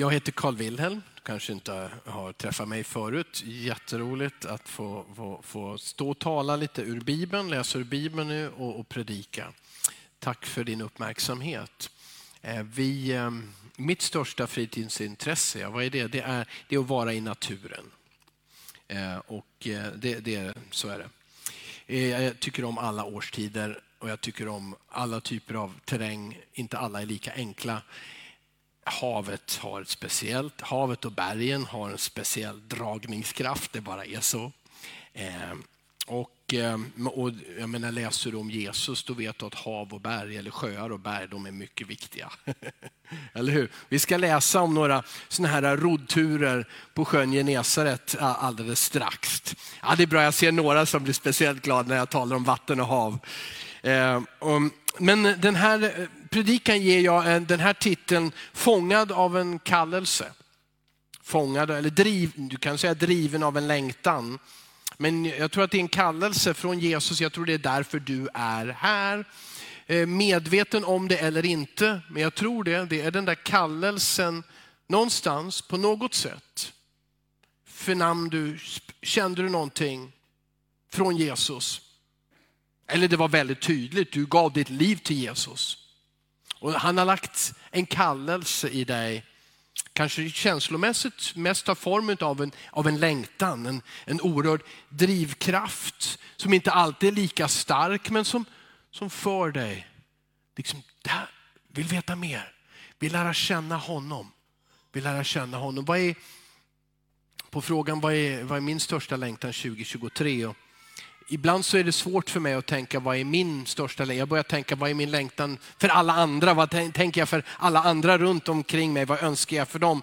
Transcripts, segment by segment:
Jag heter Carl Wilhelm, du kanske inte har träffat mig förut. Jätteroligt att få, få, få stå och tala lite ur Bibeln, läsa ur Bibeln nu och, och predika. Tack för din uppmärksamhet. Eh, vi, eh, mitt största fritidsintresse, vad är det? Det är, det är att vara i naturen. Eh, och det, det, så är det. Jag tycker om alla årstider och jag tycker om alla typer av terräng. Inte alla är lika enkla havet har ett speciellt, havet och bergen har en speciell dragningskraft, det bara är så. Eh, och, eh, och jag menar, läser du om Jesus, då vet du att hav och berg, eller sjöar och berg, de är mycket viktiga. eller hur? Vi ska läsa om några sådana här roddturer på sjön Genesaret eh, alldeles strax. Ja, det är bra, jag ser några som blir speciellt glada när jag talar om vatten och hav. Eh, men den här predikan ger jag den här titeln Fångad av en kallelse. Fångad, eller driv, du kan säga driven av en längtan. Men jag tror att det är en kallelse från Jesus, jag tror det är därför du är här. Eh, medveten om det eller inte, men jag tror det, det är den där kallelsen någonstans, på något sätt. Förnam du, kände du någonting från Jesus? Eller det var väldigt tydligt, du gav ditt liv till Jesus. Och han har lagt en kallelse i dig, kanske känslomässigt mest tar formen av en, av en längtan, en, en oerhörd drivkraft som inte alltid är lika stark men som, som för dig. Liksom, där, vill veta mer, vill lära känna honom. Vill lära känna honom. Vad är, på frågan vad är, vad är min största längtan 2023? Och ibland så är det svårt för mig att tänka vad är min största längtan. Jag börjar tänka vad är min längtan för alla andra? Vad tänker jag för alla andra runt omkring mig? Vad önskar jag för dem?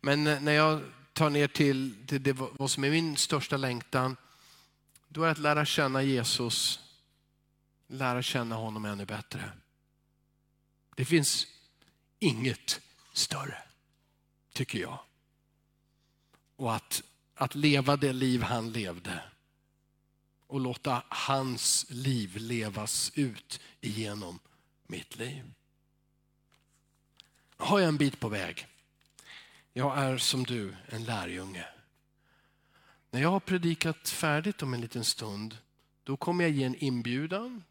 Men eh, när jag tar ner till, till det, vad som är min största längtan, då är det att lära känna Jesus, lära känna honom ännu bättre. Det finns inget större, tycker jag. Och att, att leva det liv han levde och låta hans liv levas ut genom mitt liv. Nu har jag en bit på väg. Jag är som du, en lärjunge. När jag har predikat färdigt om en liten stund, då kommer jag ge en inbjudan.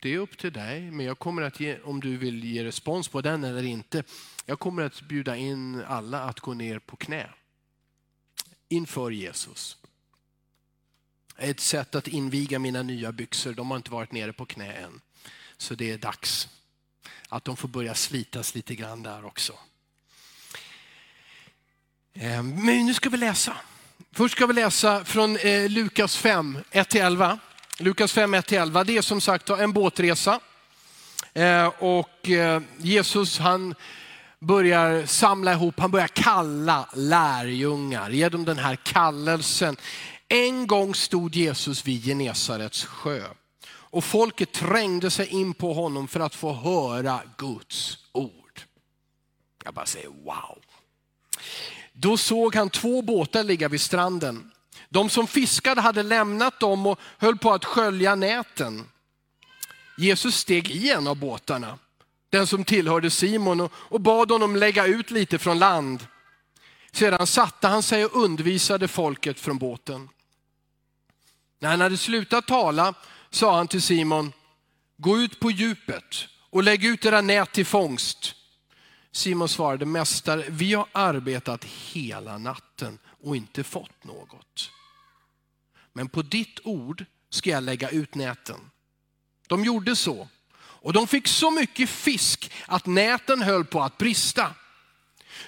Det är upp till dig, men jag kommer att ge, om du vill ge respons på den eller inte, jag kommer att bjuda in alla att gå ner på knä inför Jesus ett sätt att inviga mina nya byxor. De har inte varit nere på knä än. Så det är dags att de får börja slitas lite grann där också. Ehm, men nu ska vi läsa. Först ska vi läsa från eh, Lukas 5, 1-11. Lukas 5, 1-11. Det är som sagt en båtresa. Eh, och eh, Jesus han börjar samla ihop, han börjar kalla lärjungar, ge dem den här kallelsen. En gång stod Jesus vid Genesarets sjö och folket trängde sig in på honom för att få höra Guds ord. Jag bara säger wow. Då såg han två båtar ligga vid stranden. De som fiskade hade lämnat dem och höll på att skölja näten. Jesus steg i en av båtarna, den som tillhörde Simon, och bad honom lägga ut lite från land. Sedan satte han sig och undervisade folket från båten. När han hade slutat tala sa han till Simon, gå ut på djupet och lägg ut era nät till fångst. Simon svarade, mästare, vi har arbetat hela natten och inte fått något. Men på ditt ord ska jag lägga ut näten. De gjorde så och de fick så mycket fisk att näten höll på att brista.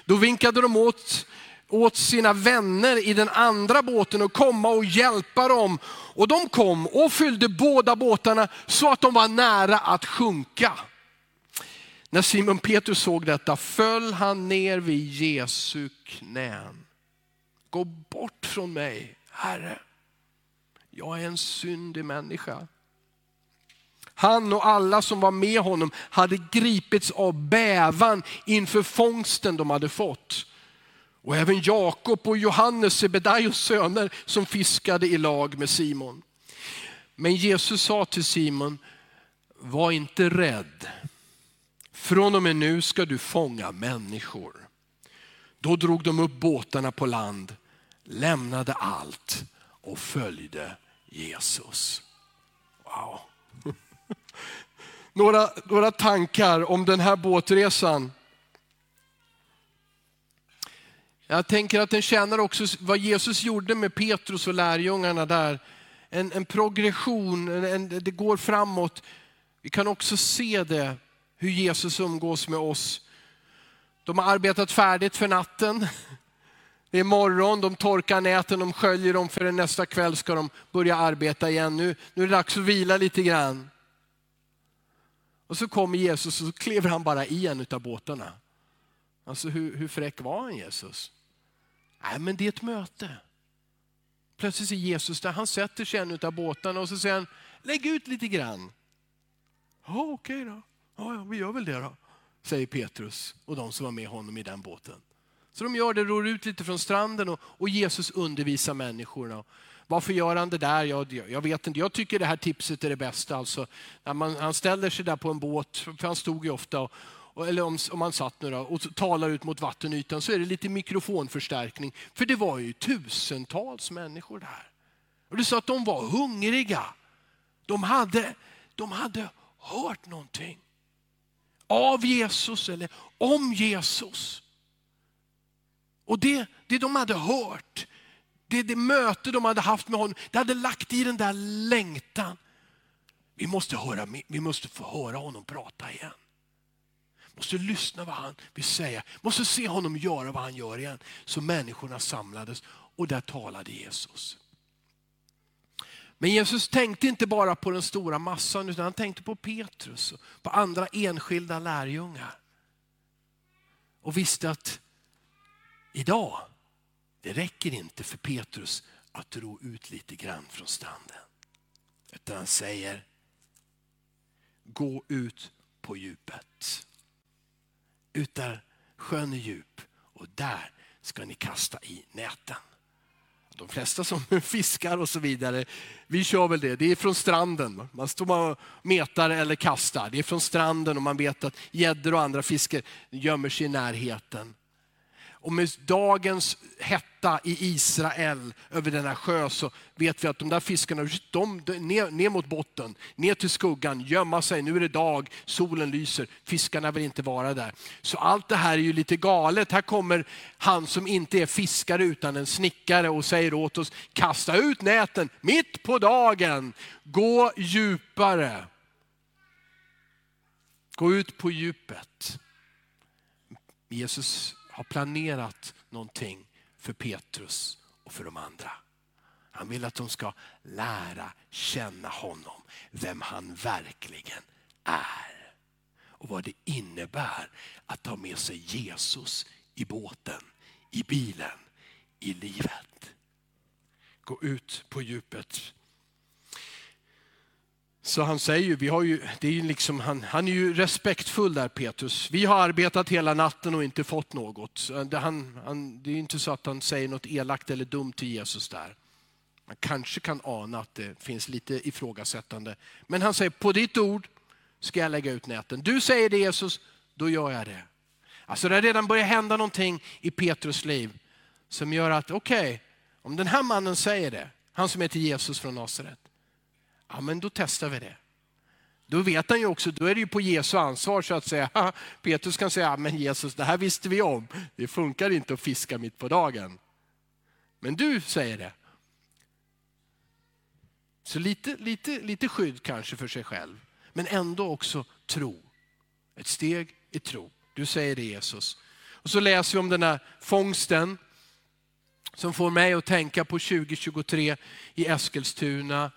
Då vinkade de åt åt sina vänner i den andra båten att komma och hjälpa dem. Och de kom och fyllde båda båtarna så att de var nära att sjunka. När Simon Petrus såg detta föll han ner vid Jesu knän. Gå bort från mig, Herre. Jag är en syndig människa. Han och alla som var med honom hade gripits av bävan inför fångsten de hade fått. Och även Jakob och Johannes, Sebedaios söner, som fiskade i lag med Simon. Men Jesus sa till Simon, var inte rädd. Från och med nu ska du fånga människor. Då drog de upp båtarna på land, lämnade allt och följde Jesus. Wow. Några, några tankar om den här båtresan. Jag tänker att den känner också vad Jesus gjorde med Petrus och lärjungarna där. En, en progression, en, det går framåt. Vi kan också se det, hur Jesus umgås med oss. De har arbetat färdigt för natten. Det är morgon, de torkar näten, de sköljer dem för nästa kväll ska de börja arbeta igen. Nu, nu är det dags att vila lite grann. Och så kommer Jesus och så kliver han bara i en av båtarna. Alltså hur, hur fräck var han Jesus? Nej men det är ett möte. Plötsligt är Jesus där, han sätter sig i en av båtarna och så säger han, lägg ut lite grann. Ja okej okay då, ja, ja vi gör väl det då, säger Petrus och de som var med honom i den båten. Så de gör det, ror ut lite från stranden och, och Jesus undervisar människorna. Varför gör han det där? Jag, jag vet inte. Jag tycker det här tipset är det bästa. Alltså, när man, han ställer sig där på en båt, för han stod ju ofta, och, eller om, om man satt nu då, och talar ut mot vattenytan så är det lite mikrofonförstärkning. För det var ju tusentals människor där. Och det sa att de var hungriga. De hade, de hade hört någonting av Jesus eller om Jesus. Och det, det de hade hört, det, det möte de hade haft med honom, det hade lagt i den där längtan. Vi måste, höra, vi måste få höra honom prata igen. Måste lyssna vad han vill säga. Måste se honom göra vad han gör igen. Så människorna samlades och där talade Jesus. Men Jesus tänkte inte bara på den stora massan utan han tänkte på Petrus och på andra enskilda lärjungar. Och visste att idag, det räcker inte för Petrus att ro ut lite grann från stranden. Utan han säger, gå ut på djupet. Ut där sjön är djup och där ska ni kasta i näten. De flesta som fiskar och så vidare, vi kör väl det. Det är från stranden. Man står och metar eller kastar. Det är från stranden och man vet att gäddor och andra fiskar gömmer sig i närheten. Och med dagens hetta i Israel över denna sjö så vet vi att de där fiskarna, de, ner, ner mot botten, ner till skuggan, gömma sig. Nu är det dag, solen lyser, fiskarna vill inte vara där. Så allt det här är ju lite galet. Här kommer han som inte är fiskare utan en snickare och säger åt oss, kasta ut näten mitt på dagen, gå djupare. Gå ut på djupet. Jesus har planerat någonting för Petrus och för de andra. Han vill att de ska lära känna honom, vem han verkligen är. Och vad det innebär att ta med sig Jesus i båten, i bilen, i livet. Gå ut på djupet så han säger ju, vi har ju, det är ju liksom, han, han är ju respektfull där Petrus. Vi har arbetat hela natten och inte fått något. Det, han, han, det är inte så att han säger något elakt eller dumt till Jesus där. Man kanske kan ana att det finns lite ifrågasättande. Men han säger, på ditt ord ska jag lägga ut näten. Du säger det Jesus, då gör jag det. Alltså det har redan börjat hända någonting i Petrus liv som gör att, okej, okay, om den här mannen säger det, han som heter Jesus från Nasaret, Ja, men då testar vi det. Då vet han ju också, då är det ju på Jesu ansvar så att säga. Petrus kan säga, men Jesus, det här visste vi om. Det funkar inte att fiska mitt på dagen. Men du säger det. Så lite, lite, lite skydd kanske för sig själv, men ändå också tro. Ett steg i tro. Du säger det Jesus. Och så läser vi om den här fångsten som får mig att tänka på 2023 i Eskilstuna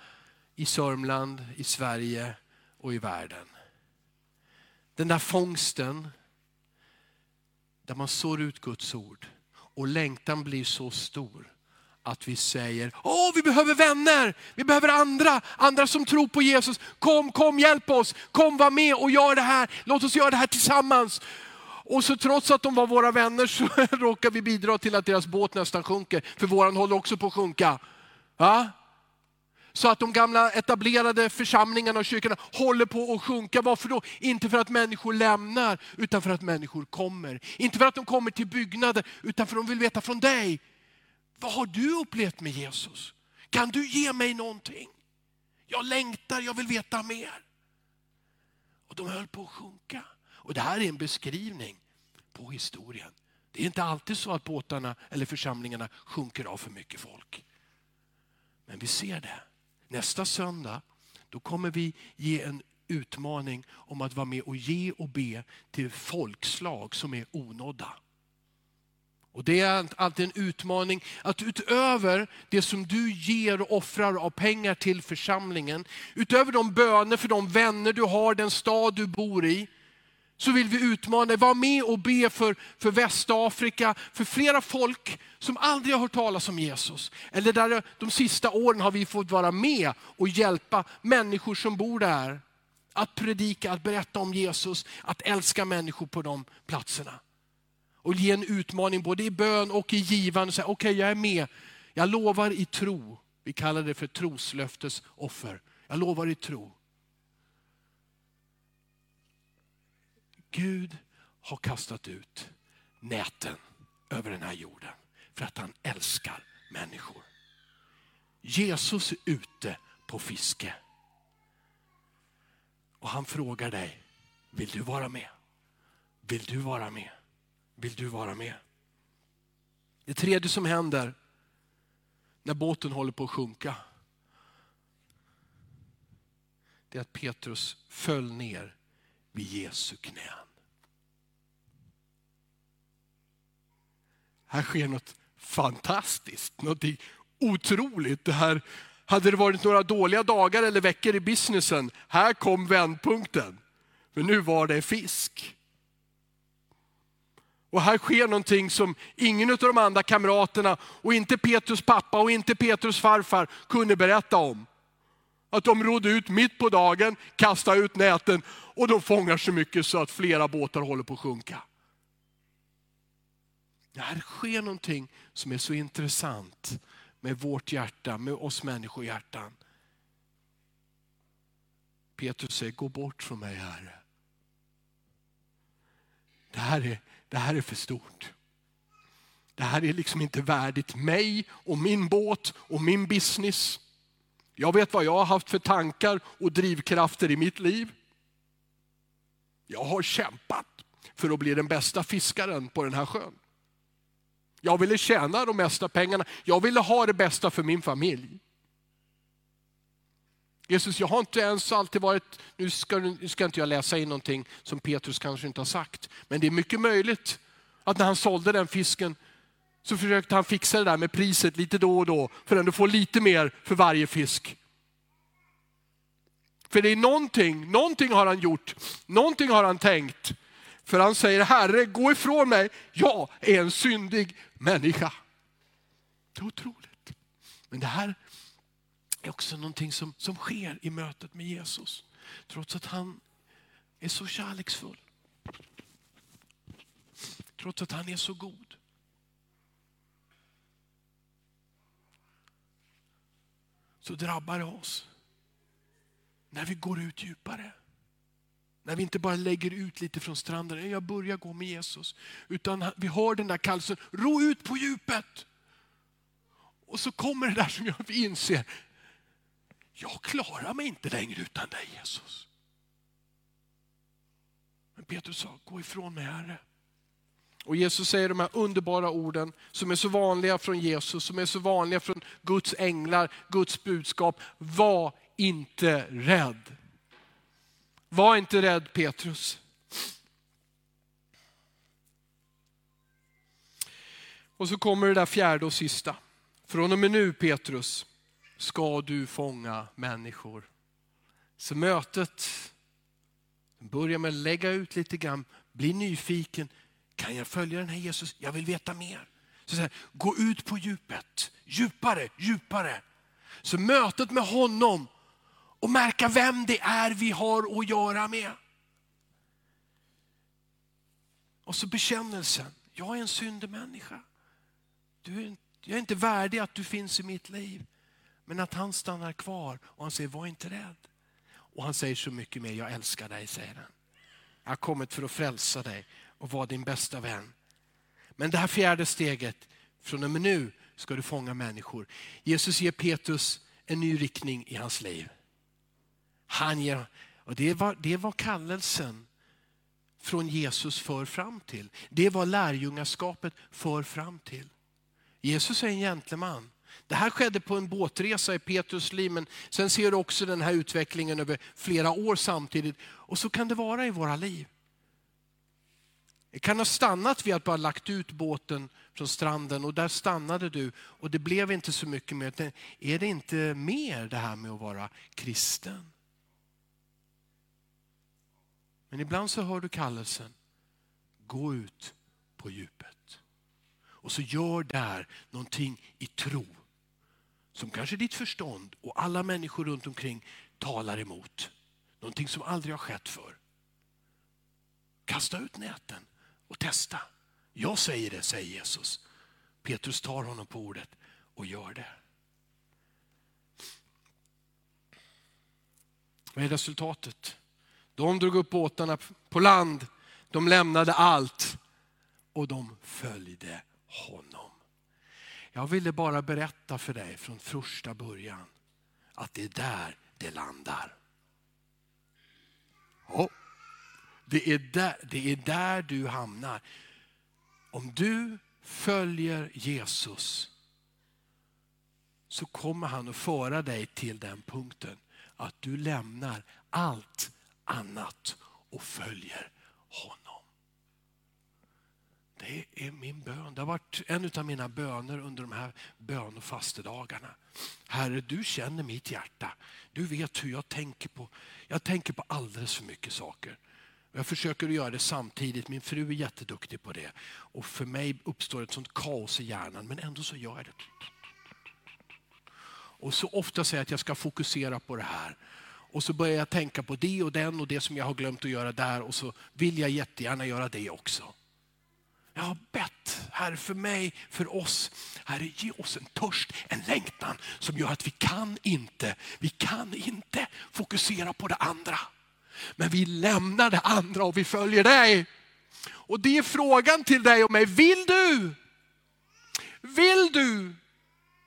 i Sörmland, i Sverige och i världen. Den där fångsten där man sår ut Guds ord och längtan blir så stor att vi säger, åh vi behöver vänner, vi behöver andra, andra som tror på Jesus. Kom, kom hjälp oss, kom var med och gör det här, låt oss göra det här tillsammans. Och så trots att de var våra vänner så råkar vi bidra till att deras båt nästan sjunker, för våran håller också på att sjunka. Ja? Så att de gamla etablerade församlingarna och kyrkorna håller på att sjunka. Varför då? Inte för att människor lämnar, utan för att människor kommer. Inte för att de kommer till byggnader, utan för att de vill veta från dig. Vad har du upplevt med Jesus? Kan du ge mig någonting? Jag längtar, jag vill veta mer. Och de höll på att sjunka. Och det här är en beskrivning på historien. Det är inte alltid så att båtarna eller församlingarna sjunker av för mycket folk. Men vi ser det. Nästa söndag då kommer vi ge en utmaning om att vara med och ge och be till folkslag som är onådda. Och Det är alltid en utmaning att utöver det som du ger och offrar av pengar till församlingen, utöver de böner för de vänner du har, den stad du bor i, så vill vi utmana dig, var med och be för, för Västafrika, för flera folk som aldrig har hört talas om Jesus. Eller där de sista åren har vi fått vara med och hjälpa människor som bor där. Att predika, att berätta om Jesus, att älska människor på de platserna. Och ge en utmaning både i bön och i givande. Okej, okay, jag är med. Jag lovar i tro. Vi kallar det för troslöftesoffer. Jag lovar i tro. Gud har kastat ut näten över den här jorden för att han älskar människor. Jesus är ute på fiske. Och han frågar dig, vill du vara med? Vill du vara med? Vill du vara med? Det tredje som händer när båten håller på att sjunka, det är att Petrus föll ner vid Jesu knän. Här sker något fantastiskt, något otroligt. Det här, hade det varit några dåliga dagar eller veckor i businessen, här kom vändpunkten. För nu var det fisk. Och här sker någonting som ingen av de andra kamraterna och inte Petrus pappa och inte Petrus farfar kunde berätta om. Att de rodde ut mitt på dagen, kastade ut näten och de fångar så mycket så att flera båtar håller på att sjunka. Här sker någonting som är så intressant med vårt hjärta, med oss människohjärtan. Petrus säger, gå bort från mig Herre. Det här är, det här är för stort. Det här är liksom inte värdigt mig och min båt och min business. Jag vet vad jag har haft för tankar och drivkrafter i mitt liv. Jag har kämpat för att bli den bästa fiskaren på den här sjön. Jag ville tjäna de mesta pengarna. Jag ville ha det bästa för min familj. Jesus, jag har inte ens alltid varit, nu ska, nu ska inte jag läsa in någonting som Petrus kanske inte har sagt, men det är mycket möjligt att när han sålde den fisken så försökte han fixa det där med priset lite då och då för att ändå få lite mer för varje fisk. För det är någonting, någonting har han gjort, någonting har han tänkt. För han säger, Herre gå ifrån mig, jag är en syndig människa. Det är otroligt. Men det här är också någonting som, som sker i mötet med Jesus. Trots att han är så kärleksfull. Trots att han är så god. Så drabbar det oss när vi går ut djupare. När vi inte bara lägger ut lite från stranden, jag börjar gå med Jesus. Utan vi har den där kallelsen, ro ut på djupet. Och så kommer det där som jag inser, jag klarar mig inte längre utan dig Jesus. Men Petrus sa, gå ifrån mig Herre. Och Jesus säger de här underbara orden som är så vanliga från Jesus, som är så vanliga från Guds änglar, Guds budskap. Var inte rädd. Var inte rädd Petrus. Och så kommer det där fjärde och sista. Från och med nu Petrus ska du fånga människor. Så mötet börjar med att lägga ut lite grann, bli nyfiken. Kan jag följa den här Jesus? Jag vill veta mer. Så här, gå ut på djupet, djupare, djupare. Så mötet med honom och märka vem det är vi har att göra med. Och så bekännelsen, jag är en syndemänniska. Du är, jag är inte värdig att du finns i mitt liv. Men att han stannar kvar och han säger, var inte rädd. Och han säger så mycket mer, jag älskar dig, säger han. Jag har kommit för att frälsa dig och vara din bästa vän. Men det här fjärde steget, från och med nu ska du fånga människor. Jesus ger Petrus en ny riktning i hans liv. Han ger, och det var, det var kallelsen från Jesus för fram till. Det var lärjungaskapet för fram till. Jesus är en gentleman. Det här skedde på en båtresa i Petrus liv, men sen ser du också den här utvecklingen över flera år samtidigt. Och så kan det vara i våra liv. Det kan ha stannat vid att bara lagt ut båten från stranden och där stannade du och det blev inte så mycket mer. Är det inte mer det här med att vara kristen? Men ibland så hör du kallelsen, gå ut på djupet. Och så gör där någonting i tro som kanske ditt förstånd och alla människor runt omkring talar emot. Någonting som aldrig har skett för. Kasta ut näten och testa. Jag säger det, säger Jesus. Petrus tar honom på ordet och gör det. Vad är resultatet? De drog upp båtarna på land, de lämnade allt och de följde honom. Jag ville bara berätta för dig från första början att det är där det landar. Oh, det, är där, det är där du hamnar. Om du följer Jesus så kommer han att föra dig till den punkten att du lämnar allt annat och följer honom. Det är min bön. Det har varit en av mina böner under de här bön och fastedagarna. Herre, du känner mitt hjärta. Du vet hur jag tänker på. Jag tänker på alldeles för mycket saker. Jag försöker att göra det samtidigt. Min fru är jätteduktig på det. Och för mig uppstår ett sånt kaos i hjärnan, men ändå så gör jag det. Och så ofta säger jag att jag ska fokusera på det här. Och så börjar jag tänka på det och den och det som jag har glömt att göra där och så vill jag jättegärna göra det också. Jag har bett, Herre, för mig, för oss. Herre, ge oss en törst, en längtan som gör att vi kan inte, vi kan inte fokusera på det andra. Men vi lämnar det andra och vi följer dig. Och det är frågan till dig och mig. Vill du? Vill du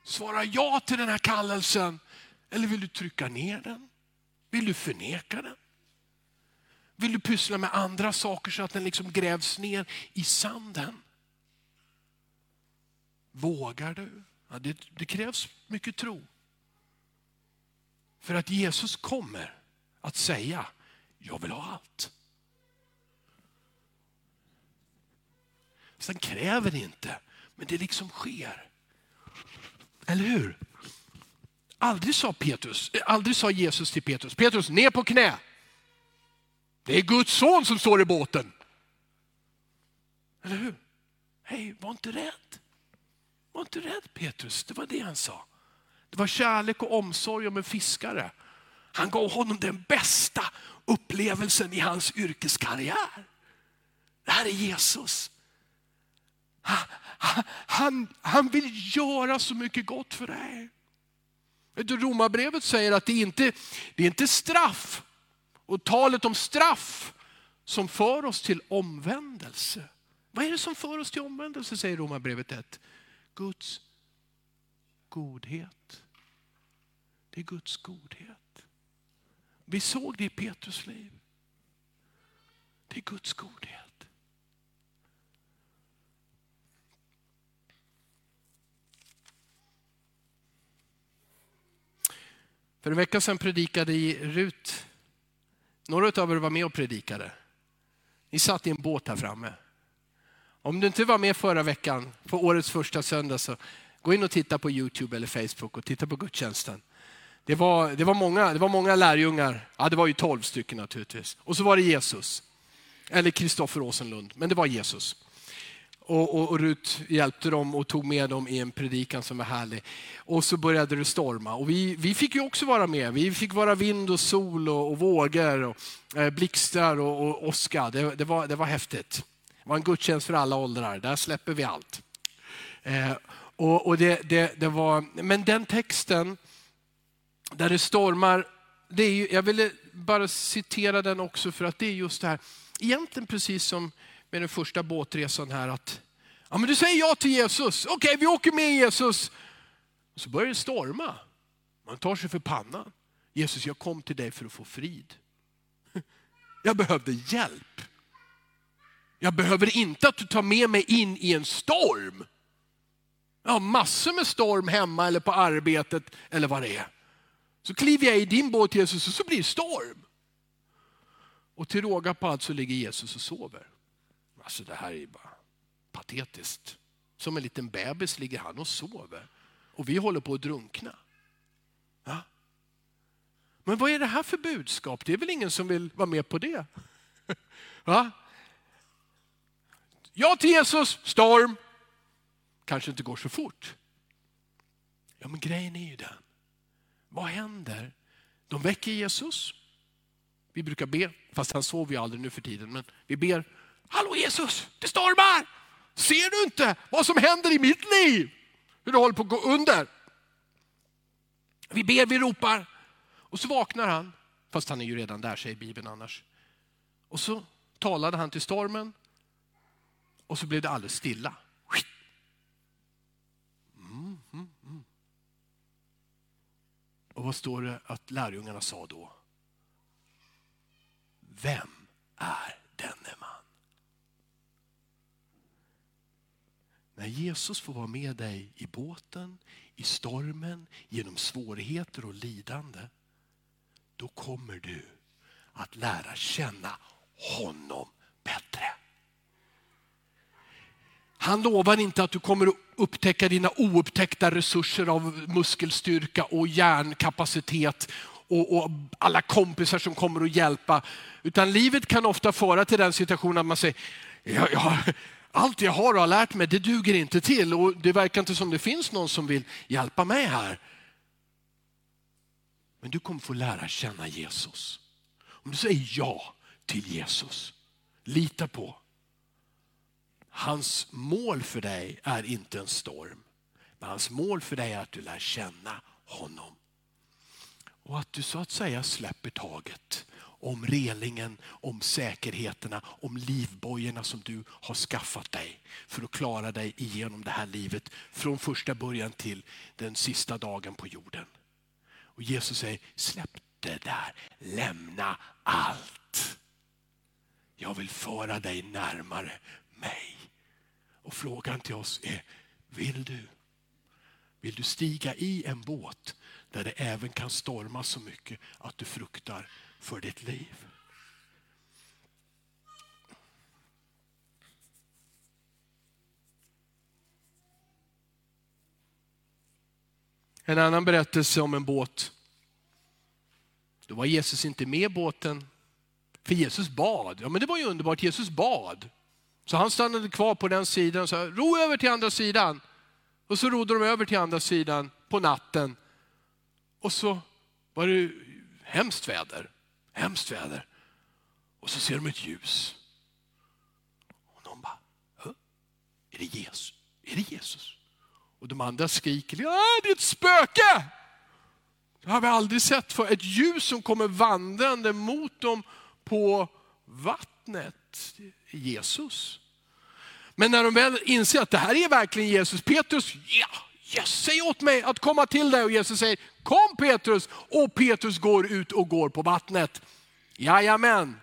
svara ja till den här kallelsen? Eller vill du trycka ner den? Vill du förneka den? Vill du pyssla med andra saker så att den liksom grävs ner i sanden? Vågar du? Ja, det, det krävs mycket tro. För att Jesus kommer att säga, jag vill ha allt. Sen kräver det inte, men det liksom sker. Eller hur? Aldrig sa, Petrus, eh, aldrig sa Jesus till Petrus, Petrus ner på knä. Det är Guds son som står i båten. Eller hur? Hej, var inte rädd. Var inte rädd Petrus, det var det han sa. Det var kärlek och omsorg om en fiskare. Han gav honom den bästa upplevelsen i hans yrkeskarriär. Det här är Jesus. Han, han, han vill göra så mycket gott för dig. Romarbrevet säger att det inte det är inte straff och talet om straff som för oss till omvändelse. Vad är det som för oss till omvändelse säger Romarbrevet 1? Guds godhet. Det är Guds godhet. Vi såg det i Petrus liv. Det är Guds godhet. För en vecka sedan predikade Rut. Några av er var med och predikade. Ni satt i en båt här framme. Om du inte var med förra veckan på årets första söndag så gå in och titta på Youtube eller Facebook och titta på gudstjänsten. Det var, det var, många, det var många lärjungar, ja det var ju tolv stycken naturligtvis. Och så var det Jesus, eller Kristoffer Åsenlund, men det var Jesus. Och, och, och Rut hjälpte dem och tog med dem i en predikan som var härlig. Och så började det storma. Och vi, vi fick ju också vara med. Vi fick vara vind och sol och, och vågor, och, eh, blixtar och, och åska. Det, det, var, det var häftigt. Det var en gudstjänst för alla åldrar. Där släpper vi allt. Eh, och, och det, det, det var, men den texten där det stormar. Det är ju, jag ville bara citera den också för att det är just det här, egentligen precis som med den första båtresan här, att ja, men du säger ja till Jesus, okej okay, vi åker med Jesus. Och så börjar det storma. Man tar sig för pannan. Jesus, jag kom till dig för att få frid. Jag behövde hjälp. Jag behöver inte att du tar med mig in i en storm. Jag har massor med storm hemma eller på arbetet eller vad det är. Så kliver jag i din båt Jesus och så blir det storm. Och till råga på allt så ligger Jesus och sover. Alltså det här är bara patetiskt. Som en liten bebis ligger han och sover. Och vi håller på att drunkna. Ja? Men vad är det här för budskap? Det är väl ingen som vill vara med på det? Va? Ja till Jesus, storm. Kanske inte går så fort. Ja men grejen är ju den. Vad händer? De väcker Jesus. Vi brukar be, fast han sover ju aldrig nu för tiden, men vi ber. Hallå Jesus, det stormar! Ser du inte vad som händer i mitt liv? Hur det håller på att gå under. Vi ber, vi ropar. Och så vaknar han, fast han är ju redan där säger Bibeln annars. Och så talade han till stormen och så blev det alldeles stilla. Mm, mm, mm. Och vad står det att lärjungarna sa då? Vem är denne man? När Jesus får vara med dig i båten, i stormen, genom svårigheter och lidande, då kommer du att lära känna honom bättre. Han lovar inte att du kommer att upptäcka dina oupptäckta resurser av muskelstyrka och hjärnkapacitet och, och, alla kompisar som kommer att hjälpa. Utan livet kan ofta föra till den situationen att man säger, ja, ja, allt jag har och har lärt mig det duger inte till och det verkar inte som det finns någon som vill hjälpa mig här. Men du kommer få lära känna Jesus. Om du säger ja till Jesus, lita på. Hans mål för dig är inte en storm. Men hans mål för dig är att du lär känna honom. Och att du så att säga släpper taget om relingen, om säkerheterna, om livbojorna som du har skaffat dig för att klara dig igenom det här livet från första början till den sista dagen på jorden. Och Jesus säger, släpp det där, lämna allt. Jag vill föra dig närmare mig. Och frågan till oss är, vill du? Vill du stiga i en båt där det även kan storma så mycket att du fruktar för ditt liv? En annan berättelse om en båt. Då var Jesus inte med i båten, för Jesus bad. Ja, men det var ju underbart, Jesus bad. Så han stannade kvar på den sidan och sa, ro över till andra sidan. Och så rodde de över till andra sidan på natten. Och så var det hemskt väder. Hemskt väder. Och så ser de ett ljus. Och de bara, är det Jesus? Är det Jesus? Och de andra skriker, ja det är ett spöke! Det har vi aldrig sett för Ett ljus som kommer vandrande mot dem på vattnet. Jesus. Men när de väl inser att det här är verkligen Jesus, Petrus, ja, yes, säg åt mig att komma till dig. Och Jesus säger, kom Petrus. Och Petrus går ut och går på vattnet. Jajamän,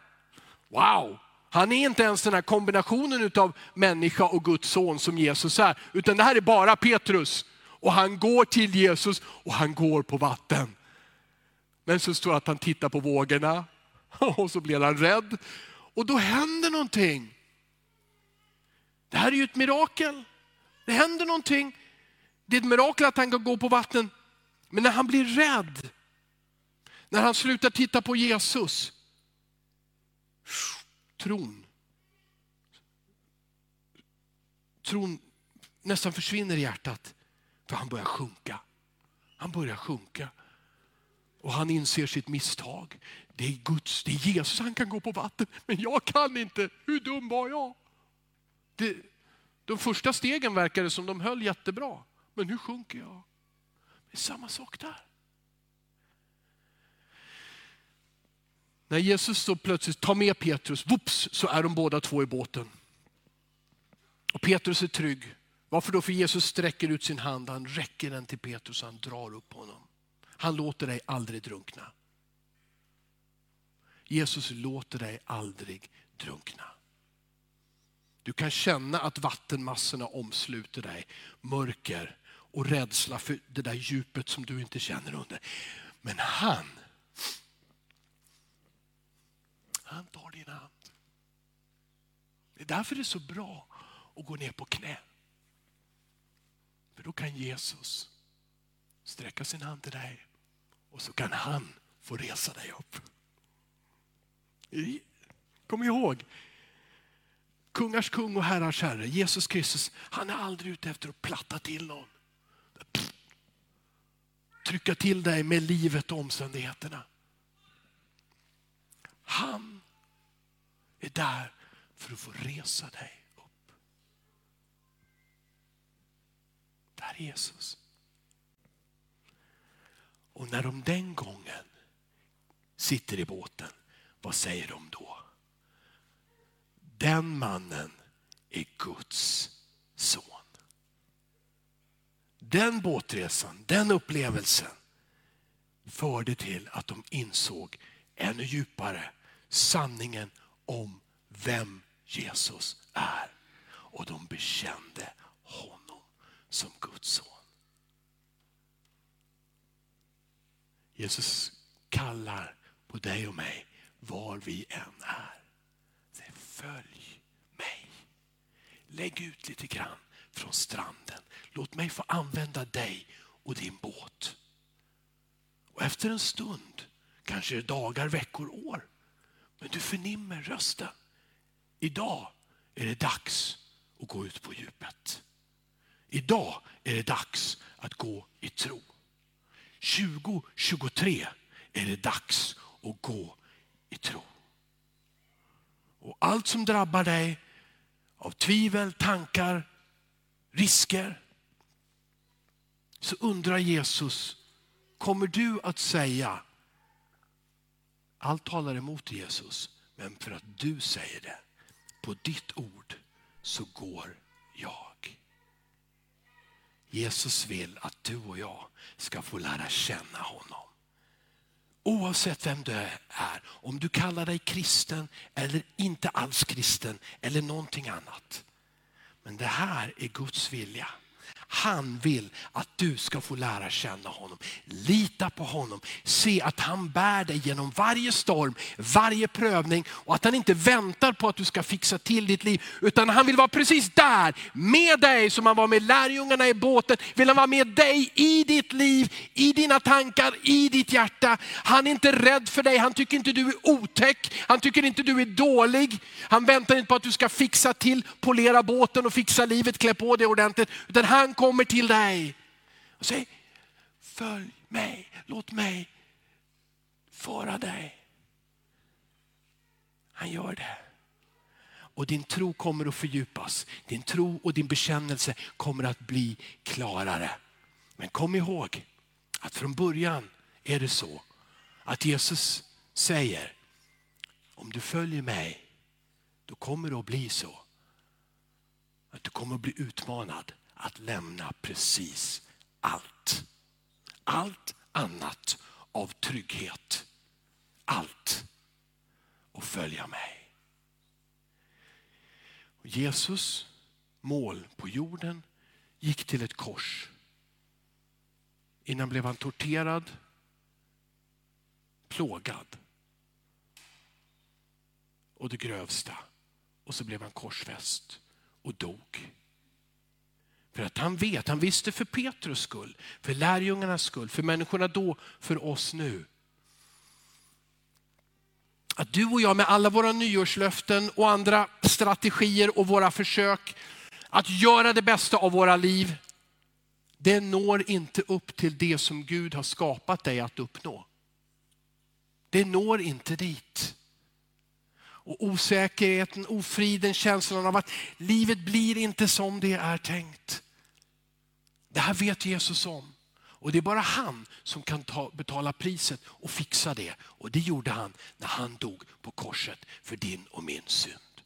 wow. Han är inte ens den här kombinationen av människa och Guds son som Jesus är. Utan det här är bara Petrus. Och han går till Jesus och han går på vatten. Men så står det att han tittar på vågorna och så blir han rädd. Och då händer någonting. Det här är ju ett mirakel. Det händer någonting. Det är ett mirakel att han kan gå på vatten. Men när han blir rädd, när han slutar titta på Jesus, tron, tron nästan försvinner i hjärtat. För han börjar sjunka. Han börjar sjunka. Och han inser sitt misstag. Det är Guds, det är Jesus han kan gå på vatten, men jag kan inte. Hur dum var jag? Det, de första stegen verkade som de höll jättebra. Men nu sjunker jag. Det är samma sak där. När Jesus så plötsligt tar med Petrus, whoops, så är de båda två i båten. Och Petrus är trygg. Varför då? För Jesus sträcker ut sin hand, han räcker den till Petrus och han drar upp honom. Han låter dig aldrig drunkna. Jesus låter dig aldrig drunkna. Du kan känna att vattenmassorna omsluter dig, mörker och rädsla för det där djupet som du inte känner under. Men han, han tar din hand. Det är därför det är så bra att gå ner på knä. För då kan Jesus sträcka sin hand till dig och så kan han få resa dig upp. Kom ihåg, kungars kung och herrars herre, Jesus Kristus, han är aldrig ute efter att platta till någon. Trycka till dig med livet och omständigheterna. Han är där för att få resa dig upp. Där är Jesus. Och när de den gången sitter i båten, vad säger de då? Den mannen är Guds son. Den båtresan, den upplevelsen förde till att de insåg ännu djupare sanningen om vem Jesus är. Och de bekände honom som Guds son. Jesus kallar på dig och mig var vi än är. Säg, följ mig. Lägg ut lite grann från stranden. Låt mig få använda dig och din båt. Och efter en stund, kanske dagar, veckor, år, men du förnimmer rösten. Idag är det dags att gå ut på djupet. Idag är det dags att gå i tro. 2023 är det dags att gå i tro. Och allt som drabbar dig av tvivel, tankar, risker. Så undrar Jesus, kommer du att säga, allt talar emot Jesus, men för att du säger det, på ditt ord så går jag. Jesus vill att du och jag ska få lära känna honom. Oavsett vem du är, om du kallar dig kristen eller inte alls kristen eller någonting annat. Men det här är Guds vilja. Han vill att du ska få lära känna honom. Lita på honom. Se att han bär dig genom varje storm, varje prövning och att han inte väntar på att du ska fixa till ditt liv. Utan han vill vara precis där med dig som han var med lärjungarna i båten. Vill han vara med dig i ditt liv, i dina tankar, i ditt hjärta. Han är inte rädd för dig, han tycker inte du är otäck, han tycker inte du är dålig. Han väntar inte på att du ska fixa till, polera båten och fixa livet, klä på dig ordentligt. Utan han kommer till dig och säger, följ mig, låt mig föra dig. Han gör det. Och din tro kommer att fördjupas. Din tro och din bekännelse kommer att bli klarare. Men kom ihåg att från början är det så att Jesus säger, om du följer mig, då kommer det att bli så att du kommer att bli utmanad att lämna precis allt. Allt annat av trygghet. Allt. Och följa mig. Jesus mål på jorden gick till ett kors. Innan blev han torterad, plågad och det grövsta. Och så blev han korsfäst och dog. För att han vet, han visste för Petrus skull, för lärjungarnas skull, för människorna då, för oss nu. Att du och jag med alla våra nyårslöften och andra strategier och våra försök att göra det bästa av våra liv, det når inte upp till det som Gud har skapat dig att uppnå. Det når inte dit. Och osäkerheten, ofriden, känslan av att livet blir inte som det är tänkt. Det här vet Jesus om. Och det är bara han som kan ta, betala priset och fixa det. Och det gjorde han när han dog på korset för din och min synd.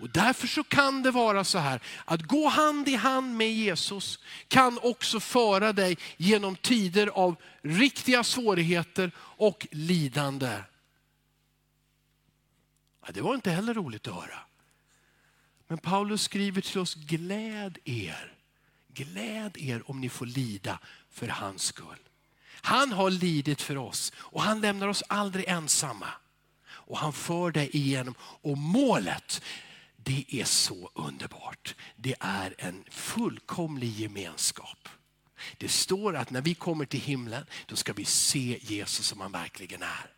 Och därför så kan det vara så här att gå hand i hand med Jesus kan också föra dig genom tider av riktiga svårigheter och lidande. Ja, det var inte heller roligt att höra. Men Paulus skriver till oss, gläd er. Gläd er om ni får lida för hans skull. Han har lidit för oss och han lämnar oss aldrig ensamma. Och han för dig igenom. Och målet, det är så underbart. Det är en fullkomlig gemenskap. Det står att när vi kommer till himlen, då ska vi se Jesus som han verkligen är.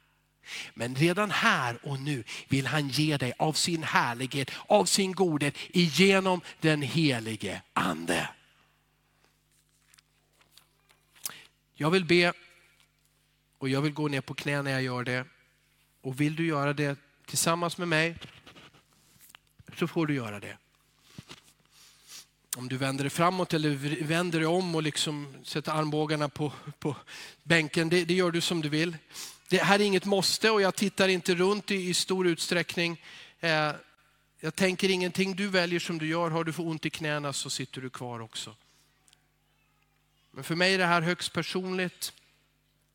Men redan här och nu vill han ge dig av sin härlighet, av sin godhet, igenom den helige ande. Jag vill be och jag vill gå ner på knä när jag gör det. Och vill du göra det tillsammans med mig så får du göra det. Om du vänder dig framåt eller vänder dig om och liksom sätter armbågarna på, på bänken, det, det gör du som du vill. Det här är inget måste och jag tittar inte runt i, i stor utsträckning. Eh, jag tänker ingenting, du väljer som du gör. Har du för ont i knäna så sitter du kvar också. Men för mig är det här högst personligt.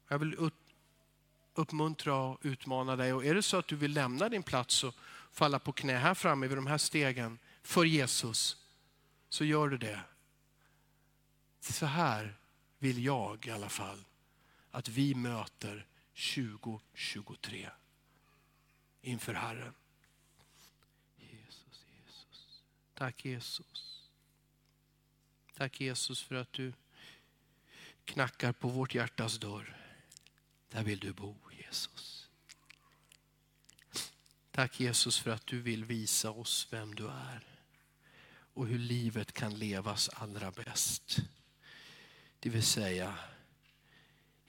Jag vill uppmuntra och utmana dig. Och är det så att du vill lämna din plats och falla på knä här framme vid de här stegen för Jesus, så gör du det. Så här vill jag i alla fall att vi möter 2023 inför Herren. Jesus, Jesus. Tack Jesus. Tack Jesus för att du knackar på vårt hjärtas dörr. Där vill du bo Jesus. Tack Jesus för att du vill visa oss vem du är och hur livet kan levas allra bäst. Det vill säga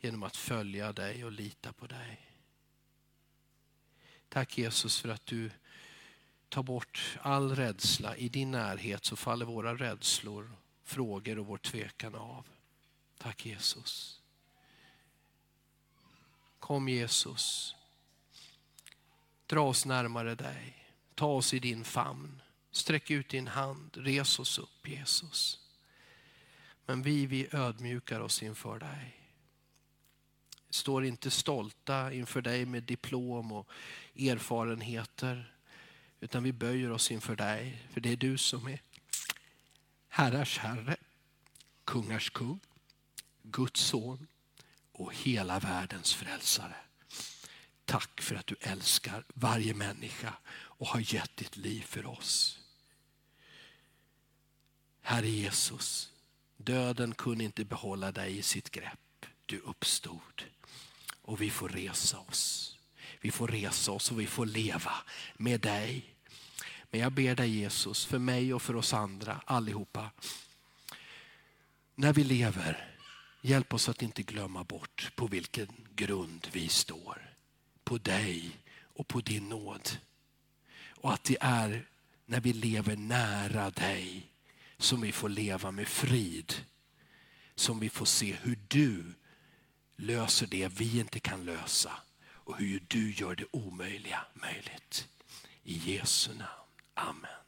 genom att följa dig och lita på dig. Tack Jesus för att du tar bort all rädsla. I din närhet så faller våra rädslor, frågor och vår tvekan av. Tack Jesus. Kom Jesus. Dra oss närmare dig. Ta oss i din famn. Sträck ut din hand. Res oss upp Jesus. Men vi, vi ödmjukar oss inför dig. Står inte stolta inför dig med diplom och erfarenheter. Utan vi böjer oss inför dig. För det är du som är herrars herre, kungars kung. Guds son och hela världens frälsare. Tack för att du älskar varje människa och har gett ditt liv för oss. Herre Jesus, döden kunde inte behålla dig i sitt grepp. Du uppstod och vi får resa oss. Vi får resa oss och vi får leva med dig. Men jag ber dig Jesus, för mig och för oss andra allihopa. När vi lever Hjälp oss att inte glömma bort på vilken grund vi står. På dig och på din nåd. Och att det är när vi lever nära dig som vi får leva med frid. Som vi får se hur du löser det vi inte kan lösa och hur du gör det omöjliga möjligt. I Jesu namn. Amen.